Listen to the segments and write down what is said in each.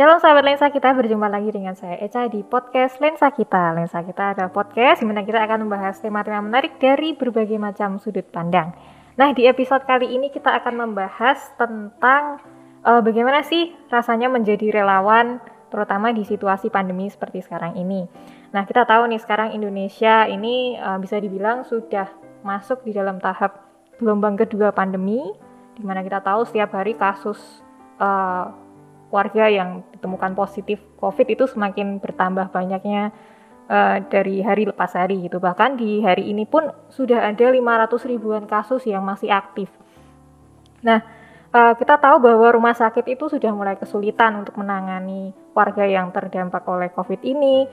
Shalom sahabat lensa kita berjumpa lagi dengan saya Eca di podcast Lensa Kita. Lensa Kita adalah podcast di mana kita akan membahas tema-tema menarik dari berbagai macam sudut pandang. Nah, di episode kali ini kita akan membahas tentang uh, bagaimana sih rasanya menjadi relawan terutama di situasi pandemi seperti sekarang ini. Nah, kita tahu nih sekarang Indonesia ini uh, bisa dibilang sudah masuk di dalam tahap gelombang kedua pandemi di mana kita tahu setiap hari kasus uh, warga yang ditemukan positif COVID itu semakin bertambah banyaknya uh, dari hari lepas hari gitu. Bahkan di hari ini pun sudah ada 500 ribuan kasus yang masih aktif. Nah, uh, kita tahu bahwa rumah sakit itu sudah mulai kesulitan untuk menangani warga yang terdampak oleh COVID ini.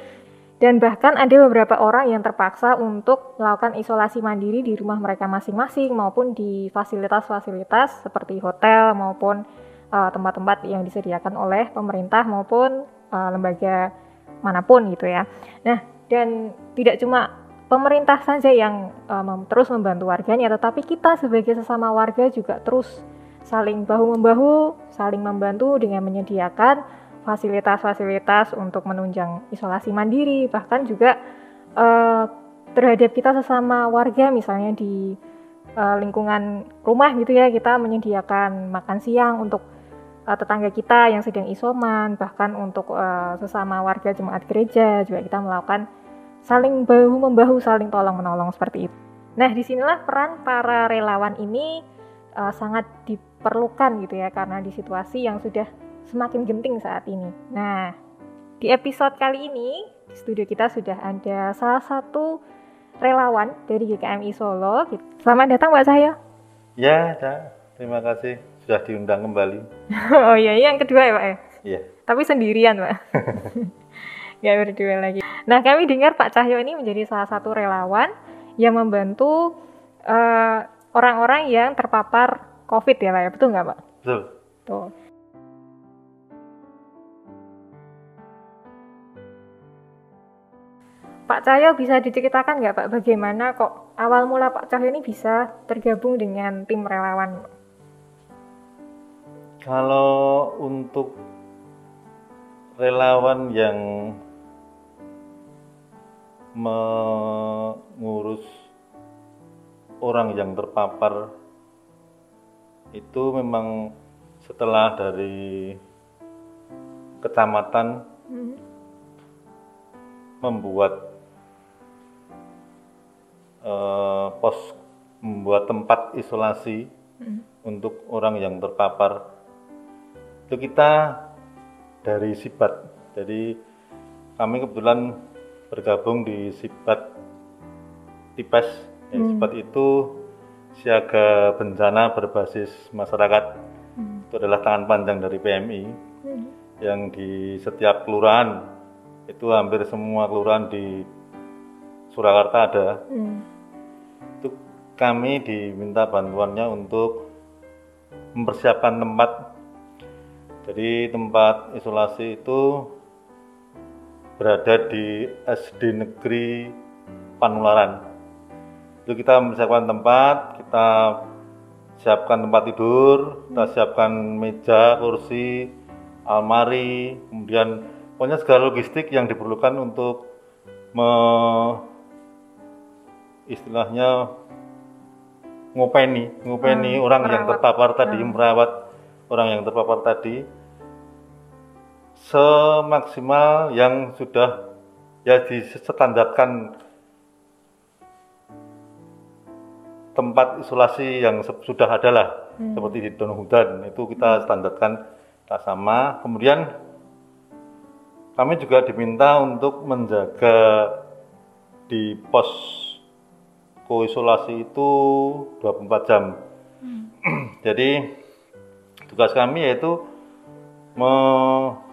Dan bahkan ada beberapa orang yang terpaksa untuk melakukan isolasi mandiri di rumah mereka masing-masing maupun di fasilitas-fasilitas seperti hotel maupun Eh, tempat-tempat uh, yang disediakan oleh pemerintah maupun uh, lembaga mana pun gitu ya. Nah, dan tidak cuma pemerintah saja yang mem terus membantu warganya, tetapi kita sebagai sesama warga juga terus saling bahu membahu, saling membantu dengan menyediakan fasilitas-fasilitas untuk menunjang isolasi mandiri, bahkan juga uh, terhadap kita sesama warga, misalnya di lingkungan rumah gitu ya, kita menyediakan makan siang untuk uh, tetangga kita yang sedang isoman, bahkan untuk uh, sesama warga jemaat gereja juga kita melakukan saling bahu membahu, saling tolong menolong seperti itu. Nah, di sinilah peran para relawan ini uh, sangat diperlukan gitu ya, karena di situasi yang sudah semakin genting saat ini. Nah, di episode kali ini di studio kita sudah ada salah satu relawan dari GKMI Solo. Selamat datang Mbak Cahyo. Ya, terima kasih sudah diundang kembali. oh iya, yang kedua ya Pak ya? Iya. Tapi sendirian Pak? Gak berdua lagi. Nah kami dengar Pak Cahyo ini menjadi salah satu relawan yang membantu eh, orang-orang yang terpapar COVID ya Pak ya? Betul nggak Pak? Betul. Tuh. Pak Cahyo bisa diceritakan nggak Pak bagaimana kok awal mula Pak Cahyo ini bisa tergabung dengan tim relawan? Kalau untuk relawan yang mengurus orang yang terpapar itu memang setelah dari kecamatan hmm. membuat uh, pos membuat tempat isolasi hmm. untuk orang yang terpapar itu kita dari Sibat. Jadi kami kebetulan bergabung di Sibat Tipes. Ya, hmm. Sibat itu siaga bencana berbasis masyarakat. Hmm. Itu adalah tangan panjang dari PMI hmm. yang di setiap kelurahan itu hampir semua kelurahan di Surakarta ada. Hmm. Itu kami diminta bantuannya untuk mempersiapkan tempat jadi tempat isolasi itu berada di SD Negeri Panularan. Itu kita mempersiapkan tempat, kita siapkan tempat tidur, kita siapkan meja, kursi, almari, kemudian pokoknya segala logistik yang diperlukan untuk me, istilahnya ngopeni, ngopeni hmm, orang merawat. yang terpapar tadi, hmm. merawat orang yang terpapar tadi semaksimal yang sudah ya disetandarkan tempat isolasi yang sudah ada lah hmm. seperti di Donohudan itu kita standarkan tak sama kemudian kami juga diminta untuk menjaga di pos koisolasi itu 24 jam hmm. jadi tugas kami yaitu me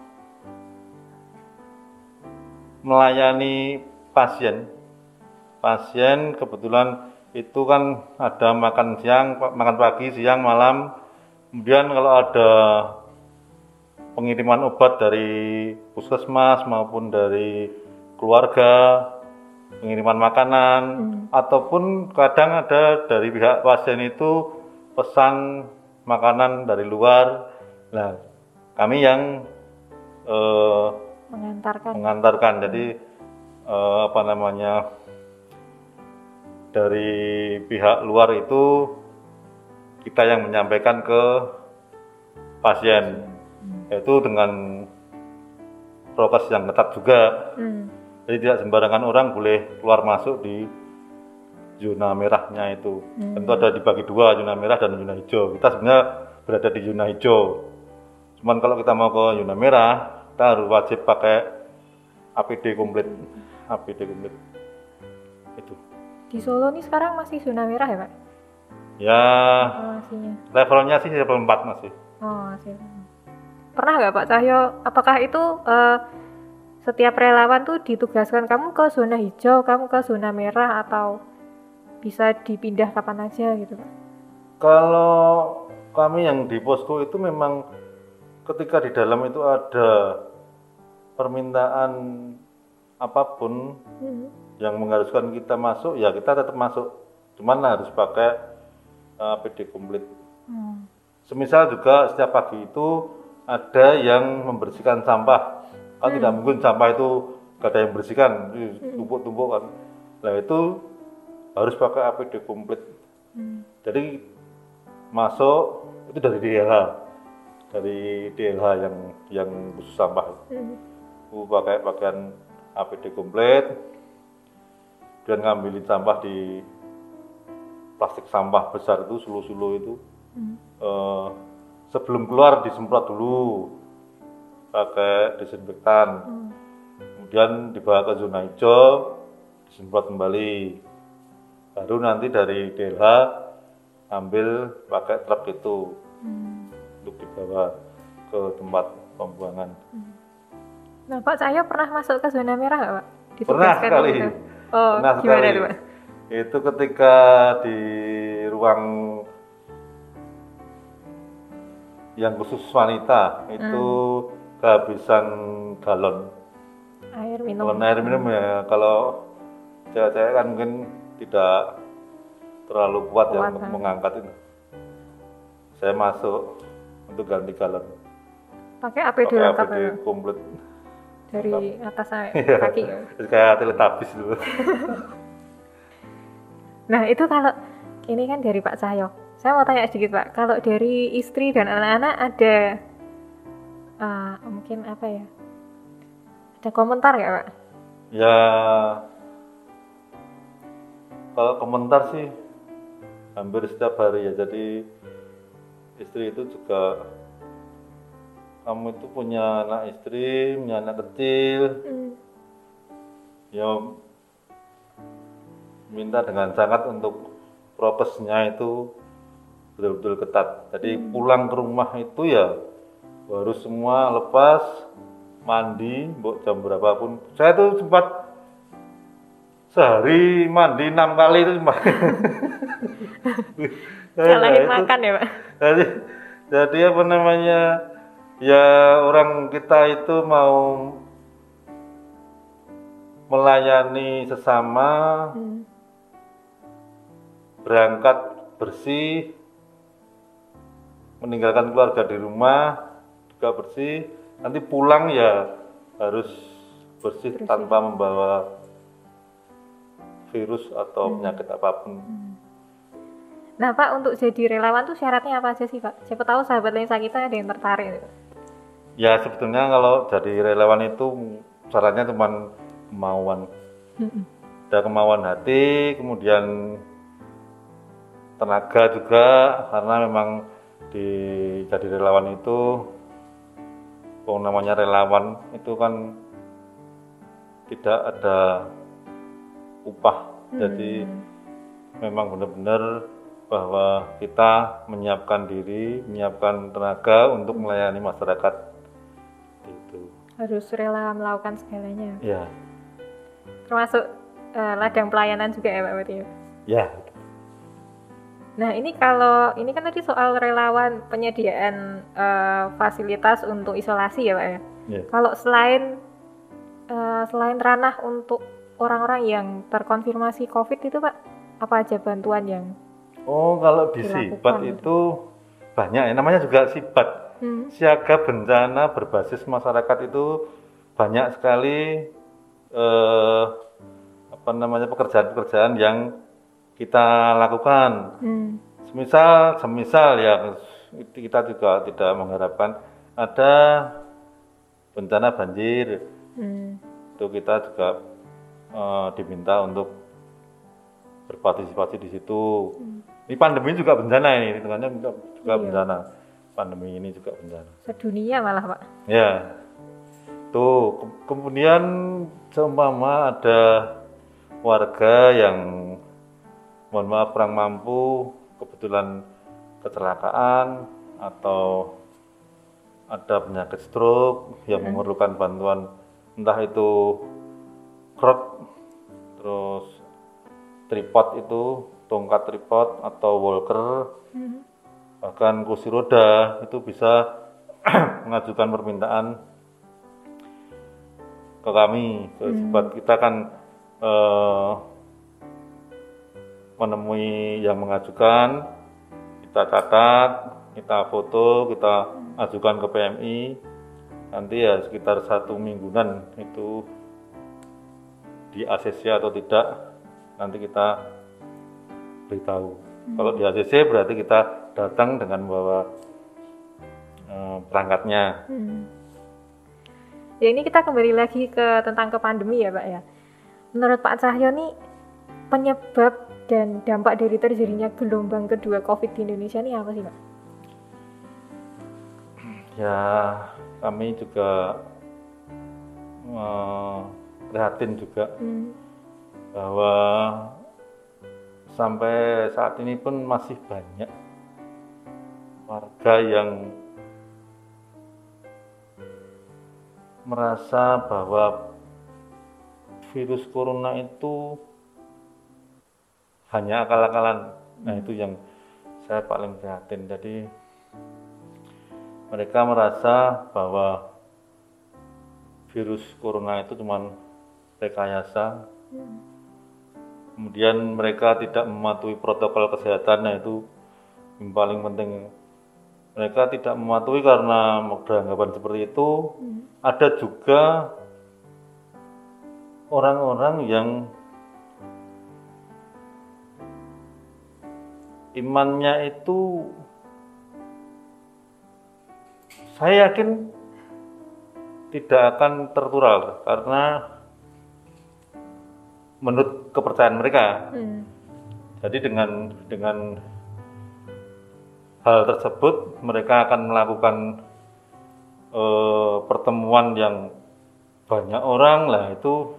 melayani pasien. Pasien kebetulan itu kan ada makan siang, makan pagi, siang, malam. Kemudian kalau ada pengiriman obat dari puskesmas maupun dari keluarga, pengiriman makanan, hmm. ataupun kadang ada dari pihak pasien itu pesan makanan dari luar. Nah, kami yang eh, mengantarkan mengantarkan. Jadi eh, apa namanya dari pihak luar itu kita yang menyampaikan ke pasien, yaitu dengan prokes yang ketat juga. Hmm. Jadi tidak sembarangan orang boleh keluar masuk di zona merahnya itu. Hmm. Tentu ada dibagi dua, zona merah dan zona hijau. Kita sebenarnya berada di zona hijau. Cuman kalau kita mau ke zona merah, kita harus wajib pakai APD komplit. APD komplit. Itu. di Solo nih sekarang masih zona merah ya pak Ya, evaluasinya levelnya sih level 4 masih. oh masih pernah nggak Pak Cahyo apakah itu eh, setiap relawan tuh ditugaskan kamu ke zona hijau kamu ke zona merah atau bisa dipindah kapan aja gitu Pak Kalau kami yang di posko itu memang ketika di dalam itu ada permintaan apa pun Hmm. yang mengharuskan kita masuk, ya kita tetap masuk. Cuman harus pakai APD komplit. Hmm. Semisal juga setiap pagi itu ada yang membersihkan sampah. Kan tidak mungkin sampah itu gak ada yang bersihkan, tumpuk-tumpuk kan. Nah itu harus pakai APD komplit. Hmm. Jadi masuk itu dari DLH, dari DLH yang yang khusus sampah. Hmm. Aku pakai pakaian APD komplit, dan ngambilin sampah di plastik sampah besar itu sulu-sulu itu. Hmm. Eh, sebelum keluar disemprot dulu pakai disinfektan, Hmm. kemudian dibawa ke zona hijau, disemprot kembali. Baru nanti dari DLH ambil pakai truk itu Hmm. Untuk dibawa ke tempat pembuangan. Nah Pak Cahyo pernah masuk ke zona merah nggak Pak? Pernah sekali. Oh Pernah gimana sekali. tuh Pak? Itu ketika di ruang yang khusus wanita itu kehabisan galon. Air minum. Galon air minum ya kalau cewek-cewek kan mungkin tidak terlalu kuat, ya Kuat, untuk kan. mengangkat itu. Saya masuk untuk ganti galon. Pakai APD Pakai lengkap APD ya? komplit. dari atas sampai Iya. kaki. ya? Kayak teletabis dulu. Nah itu kalau ini kan dari Pak Cahyo. Saya mau tanya sedikit Pak. Kalau dari istri dan anak-anak ada ah, mungkin apa ya? Ada komentar nggak Pak? Ya kalau komentar sih hampir setiap hari ya. Jadi istri itu juga kamu itu punya anak istri, punya anak kecil, Hmm. ya minta dengan sangat untuk prokesnya itu betul-betul ketat. Jadi pulang ke rumah itu ya harus semua lepas, mandi, mbok jam berapapun. Saya tuh sempat sehari mandi enam kali itu cuma. Salahin itu- makan ya Pak? jadi, jadi apa namanya ya orang kita itu mau melayani sesama Hmm. berangkat bersih meninggalkan keluarga di rumah juga bersih nanti pulang ya harus bersih, Bersih. tanpa membawa virus atau penyakit apa pun Nah Pak untuk jadi relawan tuh syaratnya apa aja sih Pak? Siapa tahu sahabat lensa kita ada yang tertarik. ya sebetulnya kalau jadi relawan itu syaratnya cuma kemauan Hmm. ada kemauan hati, kemudian tenaga juga karena memang di jadi relawan itu oh, namanya relawan itu kan tidak ada upah jadi Hmm. memang benar-benar bahwa kita menyiapkan diri menyiapkan tenaga untuk melayani masyarakat itu Harus rela melakukan segalanya. ya Termasuk eh, ladang pelayanan juga ya Pak berarti ya? ya Nah ini kalau ini kan tadi soal relawan penyediaan eh, fasilitas untuk isolasi ya pak ya. ya Kalau selain eh, selain ranah untuk orang-orang yang terkonfirmasi COVID itu pak, apa aja bantuan yang Oh, kalau di Sibat itu banyak ya, namanya juga Sibat. Hmm. siaga bencana berbasis masyarakat itu banyak sekali eh, apa namanya pekerjaan-pekerjaan yang kita lakukan. Hmm. Semisal, semisal ya kita juga tidak mengharapkan ada bencana banjir Hmm. itu kita juga eh, diminta untuk berpartisipasi di situ. Ini pandemi juga bencana ini, hitungannya juga, juga Iya. bencana. Pandemi ini juga bencana. Sedunia malah Pak. Ya, tuh ke- kemudian seumpama ada warga yang mohon maaf kurang mampu, kebetulan kecelakaan atau ada penyakit stroke yang memerlukan bantuan entah itu krot terus tripod itu tongkat tripod atau walker Hmm. bahkan kursi roda itu bisa mengajukan permintaan ke kami. Sebab kita kan eh, menemui yang mengajukan kita catat kita foto kita ajukan ke PMI nanti ya sekitar satu mingguan itu di ACC atau tidak nanti kita beritahu kalau di ACC berarti kita datang dengan bawa eh, perangkatnya Hmm. Ya ini kita kembali lagi ke tentang ke pandemi ya Pak ya. Menurut Pak Cahyo nih penyebab dan dampak dari terjadinya gelombang kedua COVID di Indonesia ini apa sih Pak? ya kami juga eh, prihatin juga Hmm. bahwa sampai saat ini pun masih banyak warga yang merasa bahwa virus corona itu hanya akal-akalan. Nah, itu yang saya paling prihatin. Jadi mereka merasa bahwa virus corona itu cuma rekayasa kemudian mereka tidak mematuhi protokol kesehatan nah itu yang paling penting. Mereka tidak mematuhi karena beranggapan seperti itu. Ada juga orang-orang yang imannya itu saya yakin tidak akan tertular karena menurut kepercayaan mereka. Hmm. jadi dengan dengan hal tersebut mereka akan melakukan eh, pertemuan yang banyak orang. Lah itu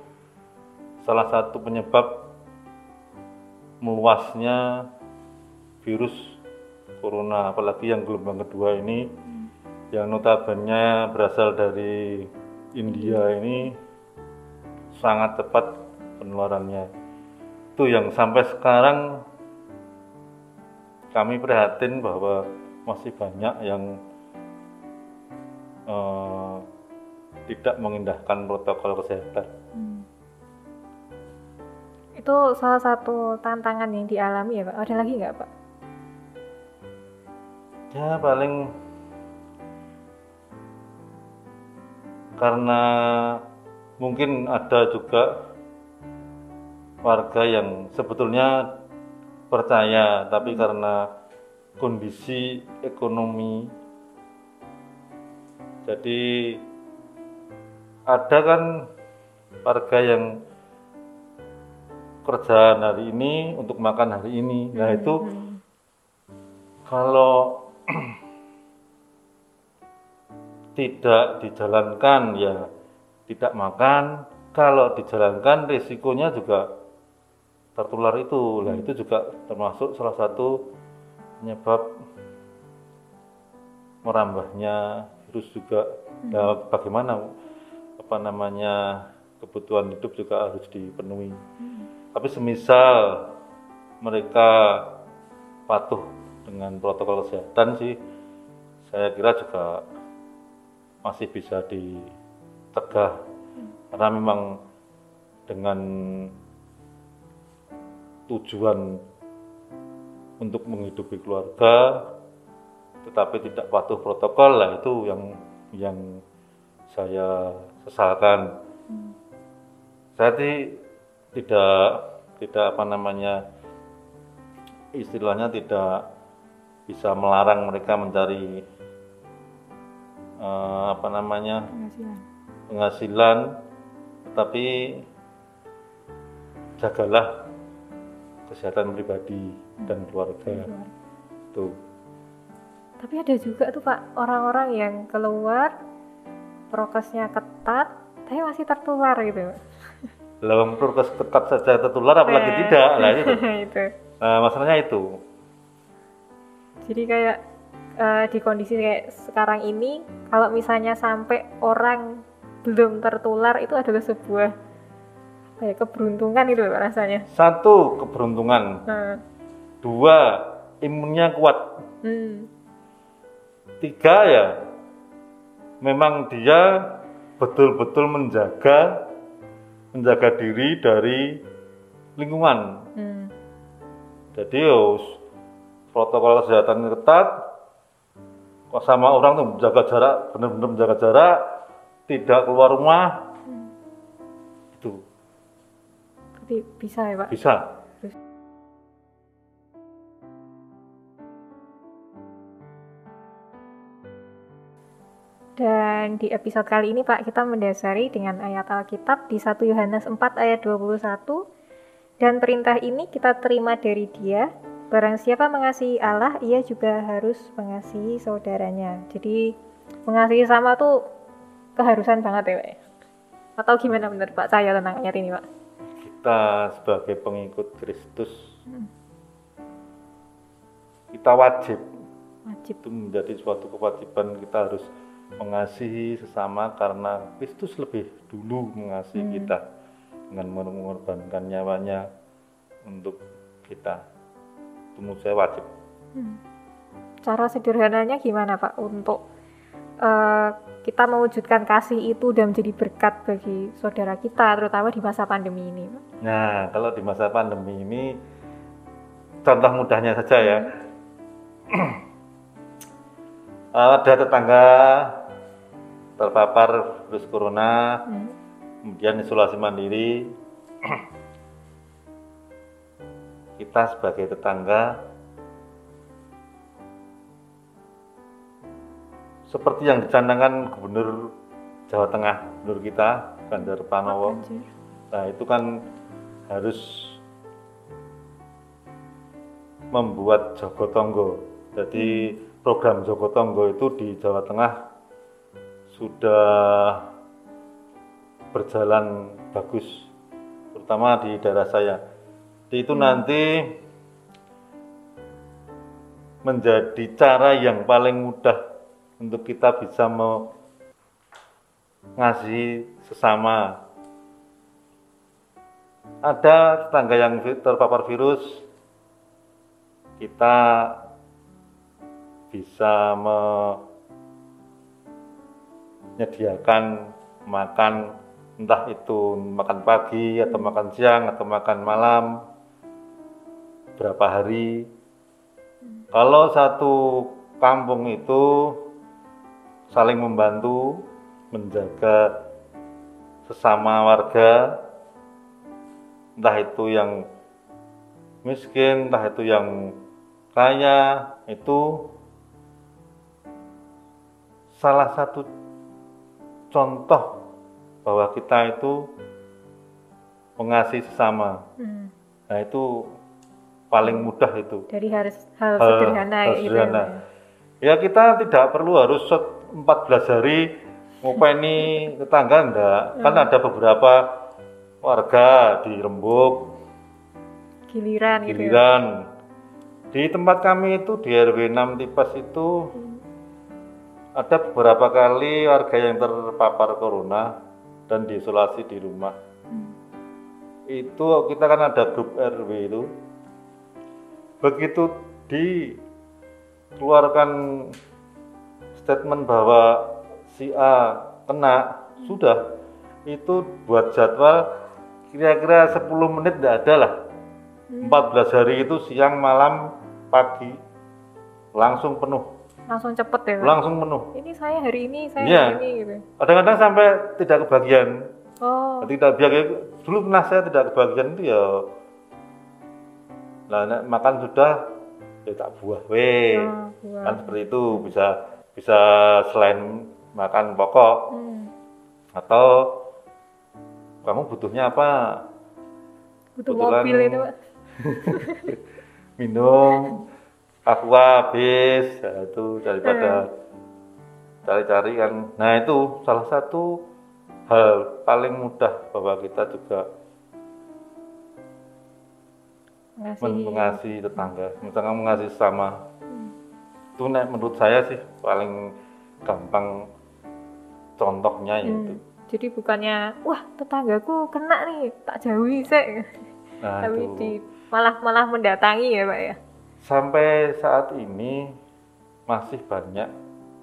salah satu penyebab meluasnya virus corona. Apalagi yang gelombang kedua ini yang notabene berasal dari India ini sangat cepat penularannya itu yang sampai sekarang kami prihatin bahwa masih banyak yang eh, tidak mengindahkan protokol kesehatan. Hmm. Itu salah satu tantangan yang dialami ya Pak. Ada lagi nggak Pak? Ya paling karena mungkin ada juga warga yang sebetulnya percaya tapi karena kondisi ekonomi. Jadi ada kan warga yang kerjaan hari ini untuk makan hari ini. Nah itu Hmm. kalau tidak dijalankan ya tidak makan. Kalau dijalankan risikonya juga tertular itu. Lah itu juga termasuk salah satu penyebab merambahnya virus juga. Ya bagaimana apa namanya kebutuhan hidup juga harus dipenuhi. Tapi semisal mereka patuh dengan protokol kesehatan sih saya kira juga masih bisa dicegah karena memang dengan tujuan untuk menghidupi keluarga tetapi tidak patuh protokol lah itu yang yang saya sesalkan. Hmm. Saya tidak tidak apa namanya istilahnya tidak bisa melarang mereka mencari uh, apa namanya penghasilan. penghasilan tetapi jagalah kesehatan pribadi hmm. dan keluarga. Tuh. Tapi ada juga tuh pak orang-orang yang keluar prokesnya ketat tapi masih tertular gitu dalam prokes ketat saja tertular apalagi eh, tidak. Lah itu, itu. Nah, masalahnya itu. Jadi kayak uh, di kondisi kayak sekarang ini kalau misalnya sampai orang belum tertular itu adalah sebuah kayak keberuntungan itu rasanya satu keberuntungan hmm. dua imunnya kuat hmm. tiga ya memang dia betul-betul menjaga menjaga diri dari lingkungan hmm. jadi ya protokol kesehatan ketat sama orang tuh menjaga jarak benar-benar menjaga jarak tidak keluar rumah bisa ya pak bisa Dan di episode kali ini Pak, kita mendasari dengan ayat Alkitab di 1 Yohanes 4 ayat 21. Dan perintah ini kita terima dari dia, Barang siapa mengasihi Allah, ia juga harus mengasihi saudaranya. Jadi mengasihi sama tuh keharusan banget ya, Pak. Atau gimana benar Pak saya tentang ayat ini, Pak? Kita sebagai pengikut Kristus, hmm. kita wajib. Wajib. Itu menjadi suatu kewajiban kita harus mengasihi sesama karena Kristus lebih dulu mengasihi hmm. kita dengan mengorbankan nyawanya untuk kita itu menurut saya wajib. Hmm. Cara sederhananya gimana Pak untuk uh, kita mewujudkan kasih itu dan menjadi berkat bagi saudara kita, terutama di masa pandemi ini? Nah, kalau di masa pandemi ini, contoh mudahnya saja ya. Hmm. Ada tetangga terpapar virus corona, hmm. kemudian isolasi mandiri, kita sebagai tetangga seperti yang dicanangkan Gubernur Jawa Tengah, Gubernur kita Ganjar Pranowo. Nah itu kan harus membuat Jogotongo. Jadi program Jogotongo itu di Jawa Tengah sudah berjalan bagus, terutama di daerah saya itu hmm. nanti menjadi cara yang paling mudah untuk kita bisa mengasihi sesama. Ada tetangga yang terpapar virus, kita bisa menyediakan makan entah itu makan pagi atau makan siang atau makan malam berapa hari. Kalau satu kampung itu saling membantu menjaga sesama warga, entah itu yang miskin, entah itu yang kaya, itu salah satu contoh bahwa kita itu mengasihi sesama. Hmm. Nah itu paling mudah itu dari harus hal, hal sederhana, hal gitu sederhana. ya kita tidak perlu harus 14 hari ngopeni tetangga enggak hmm. kan ada beberapa warga di Rembuk giliran giliran gitu ya? di tempat kami itu di RW 6 Tipas itu hmm. ada beberapa kali warga yang terpapar corona dan diisolasi di rumah hmm. itu kita kan ada grup RW itu begitu dikeluarkan statement bahwa si A kena sudah. Itu buat jadwal kira-kira 10 menit tidak ada lah. 14 hmm. hari itu siang malam pagi. Langsung penuh. Langsung cepet ya langsung penuh. Ini saya hari ini saya Iya. hari ini gitu. Kadang-kadang sampai tidak kebagian. Oh. Tidak kebagian. Dulu pernah saya tidak kebagian itu ya nah makan sudah ya tak buah. Weh buah. kan seperti itu bisa bisa selain makan pokok Hmm. atau kamu butuhnya apa? Butuh Kebetulan- mobil itu Pak. Minum aqua habis ya itu daripada cari-cari kan. Nah itu salah satu hal paling mudah bahwa kita juga ngasih men- mengasihi tetangga. Misalkan mengasihi sama itu menurut saya sih paling gampang contohnya Hmm. itu. jadi bukannya wah tetanggaku kena nih tak jauhi sih nah tapi itu. di malah malah mendatangi ya pak ya? Sampai saat ini masih banyak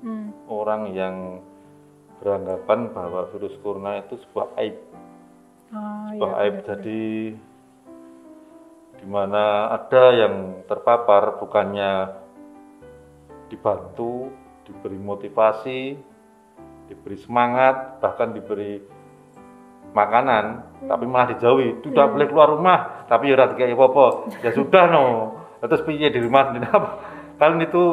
hmm. orang yang beranggapan bahwa virus corona itu sebuah aib. Oh, sebuah iya, aib. jadi di mana ada yang terpapar bukannya dibantu diberi motivasi diberi semangat bahkan diberi makanan tapi malah dijauhi. Tidak Hmm. boleh keluar rumah tapi ya kayak apa ya sudah no. Terus piye di rumah? Kalian itu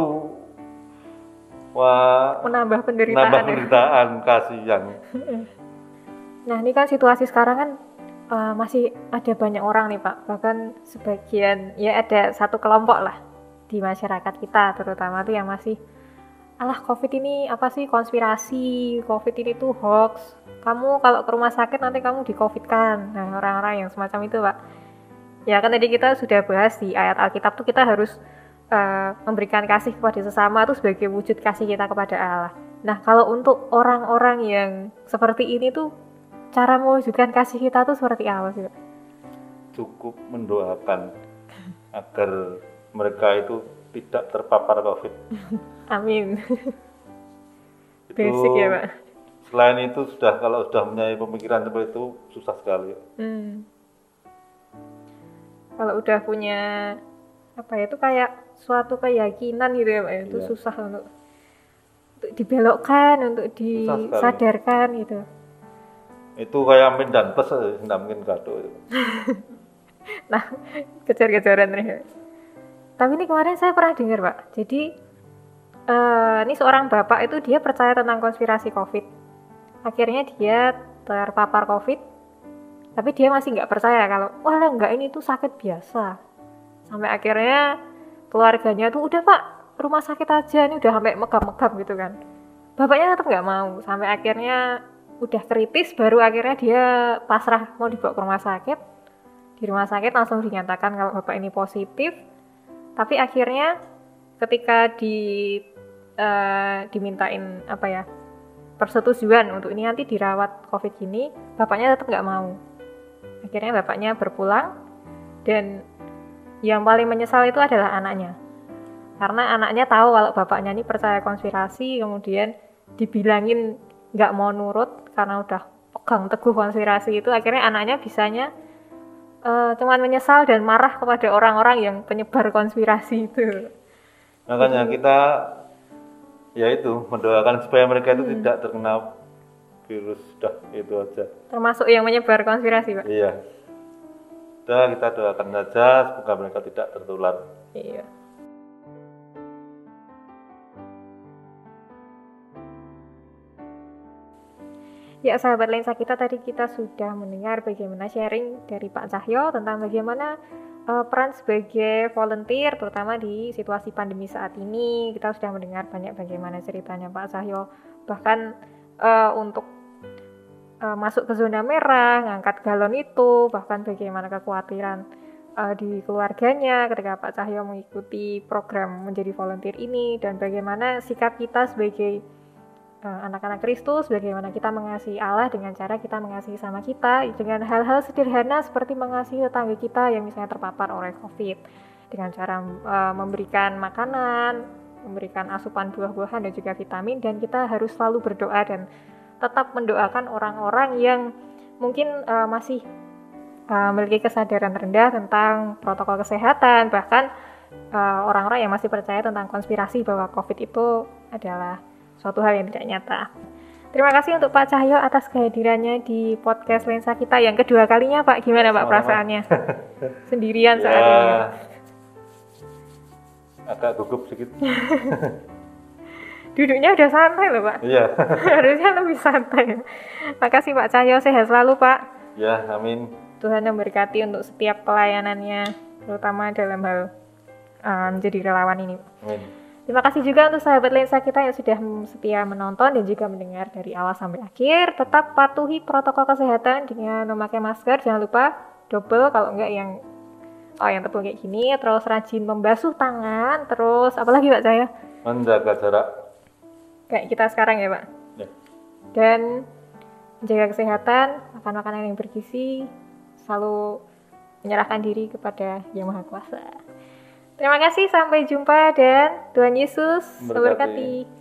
wah menambah penderitaan nambah ya. penderitaan kasihan. Nah ini kan situasi sekarang kan uh, masih ada banyak orang nih Pak, bahkan sebagian ya ada satu kelompok lah di masyarakat kita terutama tuh yang masih alah COVID ini apa sih konspirasi, COVID ini tuh hoax. Kamu kalau ke rumah sakit nanti kamu di COVID kan. Nah orang-orang yang semacam itu Pak. Ya kan tadi kita sudah bahas di ayat Alkitab tuh kita harus uh, memberikan kasih kepada sesama tuh sebagai wujud kasih kita kepada Allah. Nah kalau untuk orang-orang yang seperti ini tuh cara mewujudkan kasih kita tuh seperti apa sih Pak? cukup mendoakan agar mereka itu tidak terpapar COVID. Amin. Itu Basic ya Pak. Selain itu sudah kalau sudah mempunyai pemikiran seperti itu susah sekali. Hmm. Kalau udah punya apa ya itu kayak suatu keyakinan gitu ya Pak ya, itu Iya. susah untuk untuk dibelokkan, untuk disadarkan gitu. Itu kayak min dan pes eh, nggak mungkin itu. Nah, kejar-kejaran nih. Tapi ini kemarin saya pernah dengar, Pak. Jadi eh, ini seorang bapak itu dia percaya tentang konspirasi COVID. Akhirnya dia terpapar COVID, tapi dia masih nggak percaya kalau wah nggak ini tuh sakit biasa. Sampai akhirnya keluarganya tuh udah Pak rumah sakit aja ini udah sampai megap-megap gitu kan. Bapaknya tetap nggak mau. Sampai akhirnya udah kritis baru akhirnya dia pasrah mau dibawa ke rumah sakit di rumah sakit langsung dinyatakan kalau bapak ini positif tapi akhirnya ketika di eh, dimintain apa ya persetujuan untuk ini nanti dirawat covid ini bapaknya tetap nggak mau. Akhirnya bapaknya berpulang dan yang paling menyesal itu adalah anaknya. Karena anaknya tahu kalau bapaknya ini percaya konspirasi kemudian dibilangin nggak mau nurut karena udah pegang teguh konspirasi itu akhirnya anaknya bisanya eh, cuman menyesal dan marah kepada orang-orang yang penyebar konspirasi itu. Makanya kita ya itu mendoakan supaya mereka itu tidak terkena virus dah itu aja. Termasuk yang menyebar konspirasi, Pak. Iya. Udah kita doakan saja semoga mereka tidak tertular. Iya. Ya sahabat lensa kita tadi kita sudah mendengar bagaimana sharing dari Pak Cahyo tentang bagaimana eh, peran sebagai volunteer terutama di situasi pandemi saat ini. Kita sudah mendengar banyak bagaimana ceritanya Pak Cahyo. Bahkan eh, untuk eh, masuk ke zona merah ngangkat galon itu bahkan bagaimana kekhawatiran eh, di keluarganya ketika Pak Cahyo mengikuti program menjadi volunteer ini dan bagaimana sikap kita sebagai anak-anak Kristus, bagaimana kita mengasihi Allah dengan cara kita mengasihi sama kita dengan hal-hal sederhana seperti mengasihi tetangga kita yang misalnya terpapar oleh COVID. Dengan cara eh, memberikan makanan, memberikan asupan buah-buahan dan juga vitamin dan kita harus selalu berdoa dan tetap mendoakan orang-orang yang mungkin eh, masih uh, memiliki kesadaran rendah tentang protokol kesehatan. Bahkan eh, orang-orang yang masih percaya tentang konspirasi bahwa COVID itu adalah suatu hal yang tidak nyata. Terima kasih untuk Pak Cahyo atas kehadirannya di podcast lensa kita yang kedua kalinya Pak. Gimana Pak Sama-sama. perasaannya? Sendirian saat ya, ini. agak gugup sedikit. Duduknya udah santai loh Pak. Iya. Harusnya lebih santai. Makasih Pak Cahyo, sehat selalu Pak. ya, amin. Tuhan memberkati untuk setiap pelayanannya, terutama dalam hal uh, menjadi relawan ini. Amin. Terima kasih juga untuk sahabat lensa kita yang sudah setia menonton dan juga mendengar dari awal sampai akhir. Tetap patuhi protokol kesehatan dengan memakai masker. Jangan lupa double kalau enggak yang oh yang tebal kayak gini. Terus rajin membasuh tangan. Terus apalagi Pak Cahyo? Menjaga jarak. Kayak kita sekarang ya Pak. Ya. Dan menjaga kesehatan, makan makanan yang bergizi, selalu menyerahkan diri kepada Yang Maha Kuasa. Terima kasih, sampai jumpa dan Tuhan Yesus Memberkati.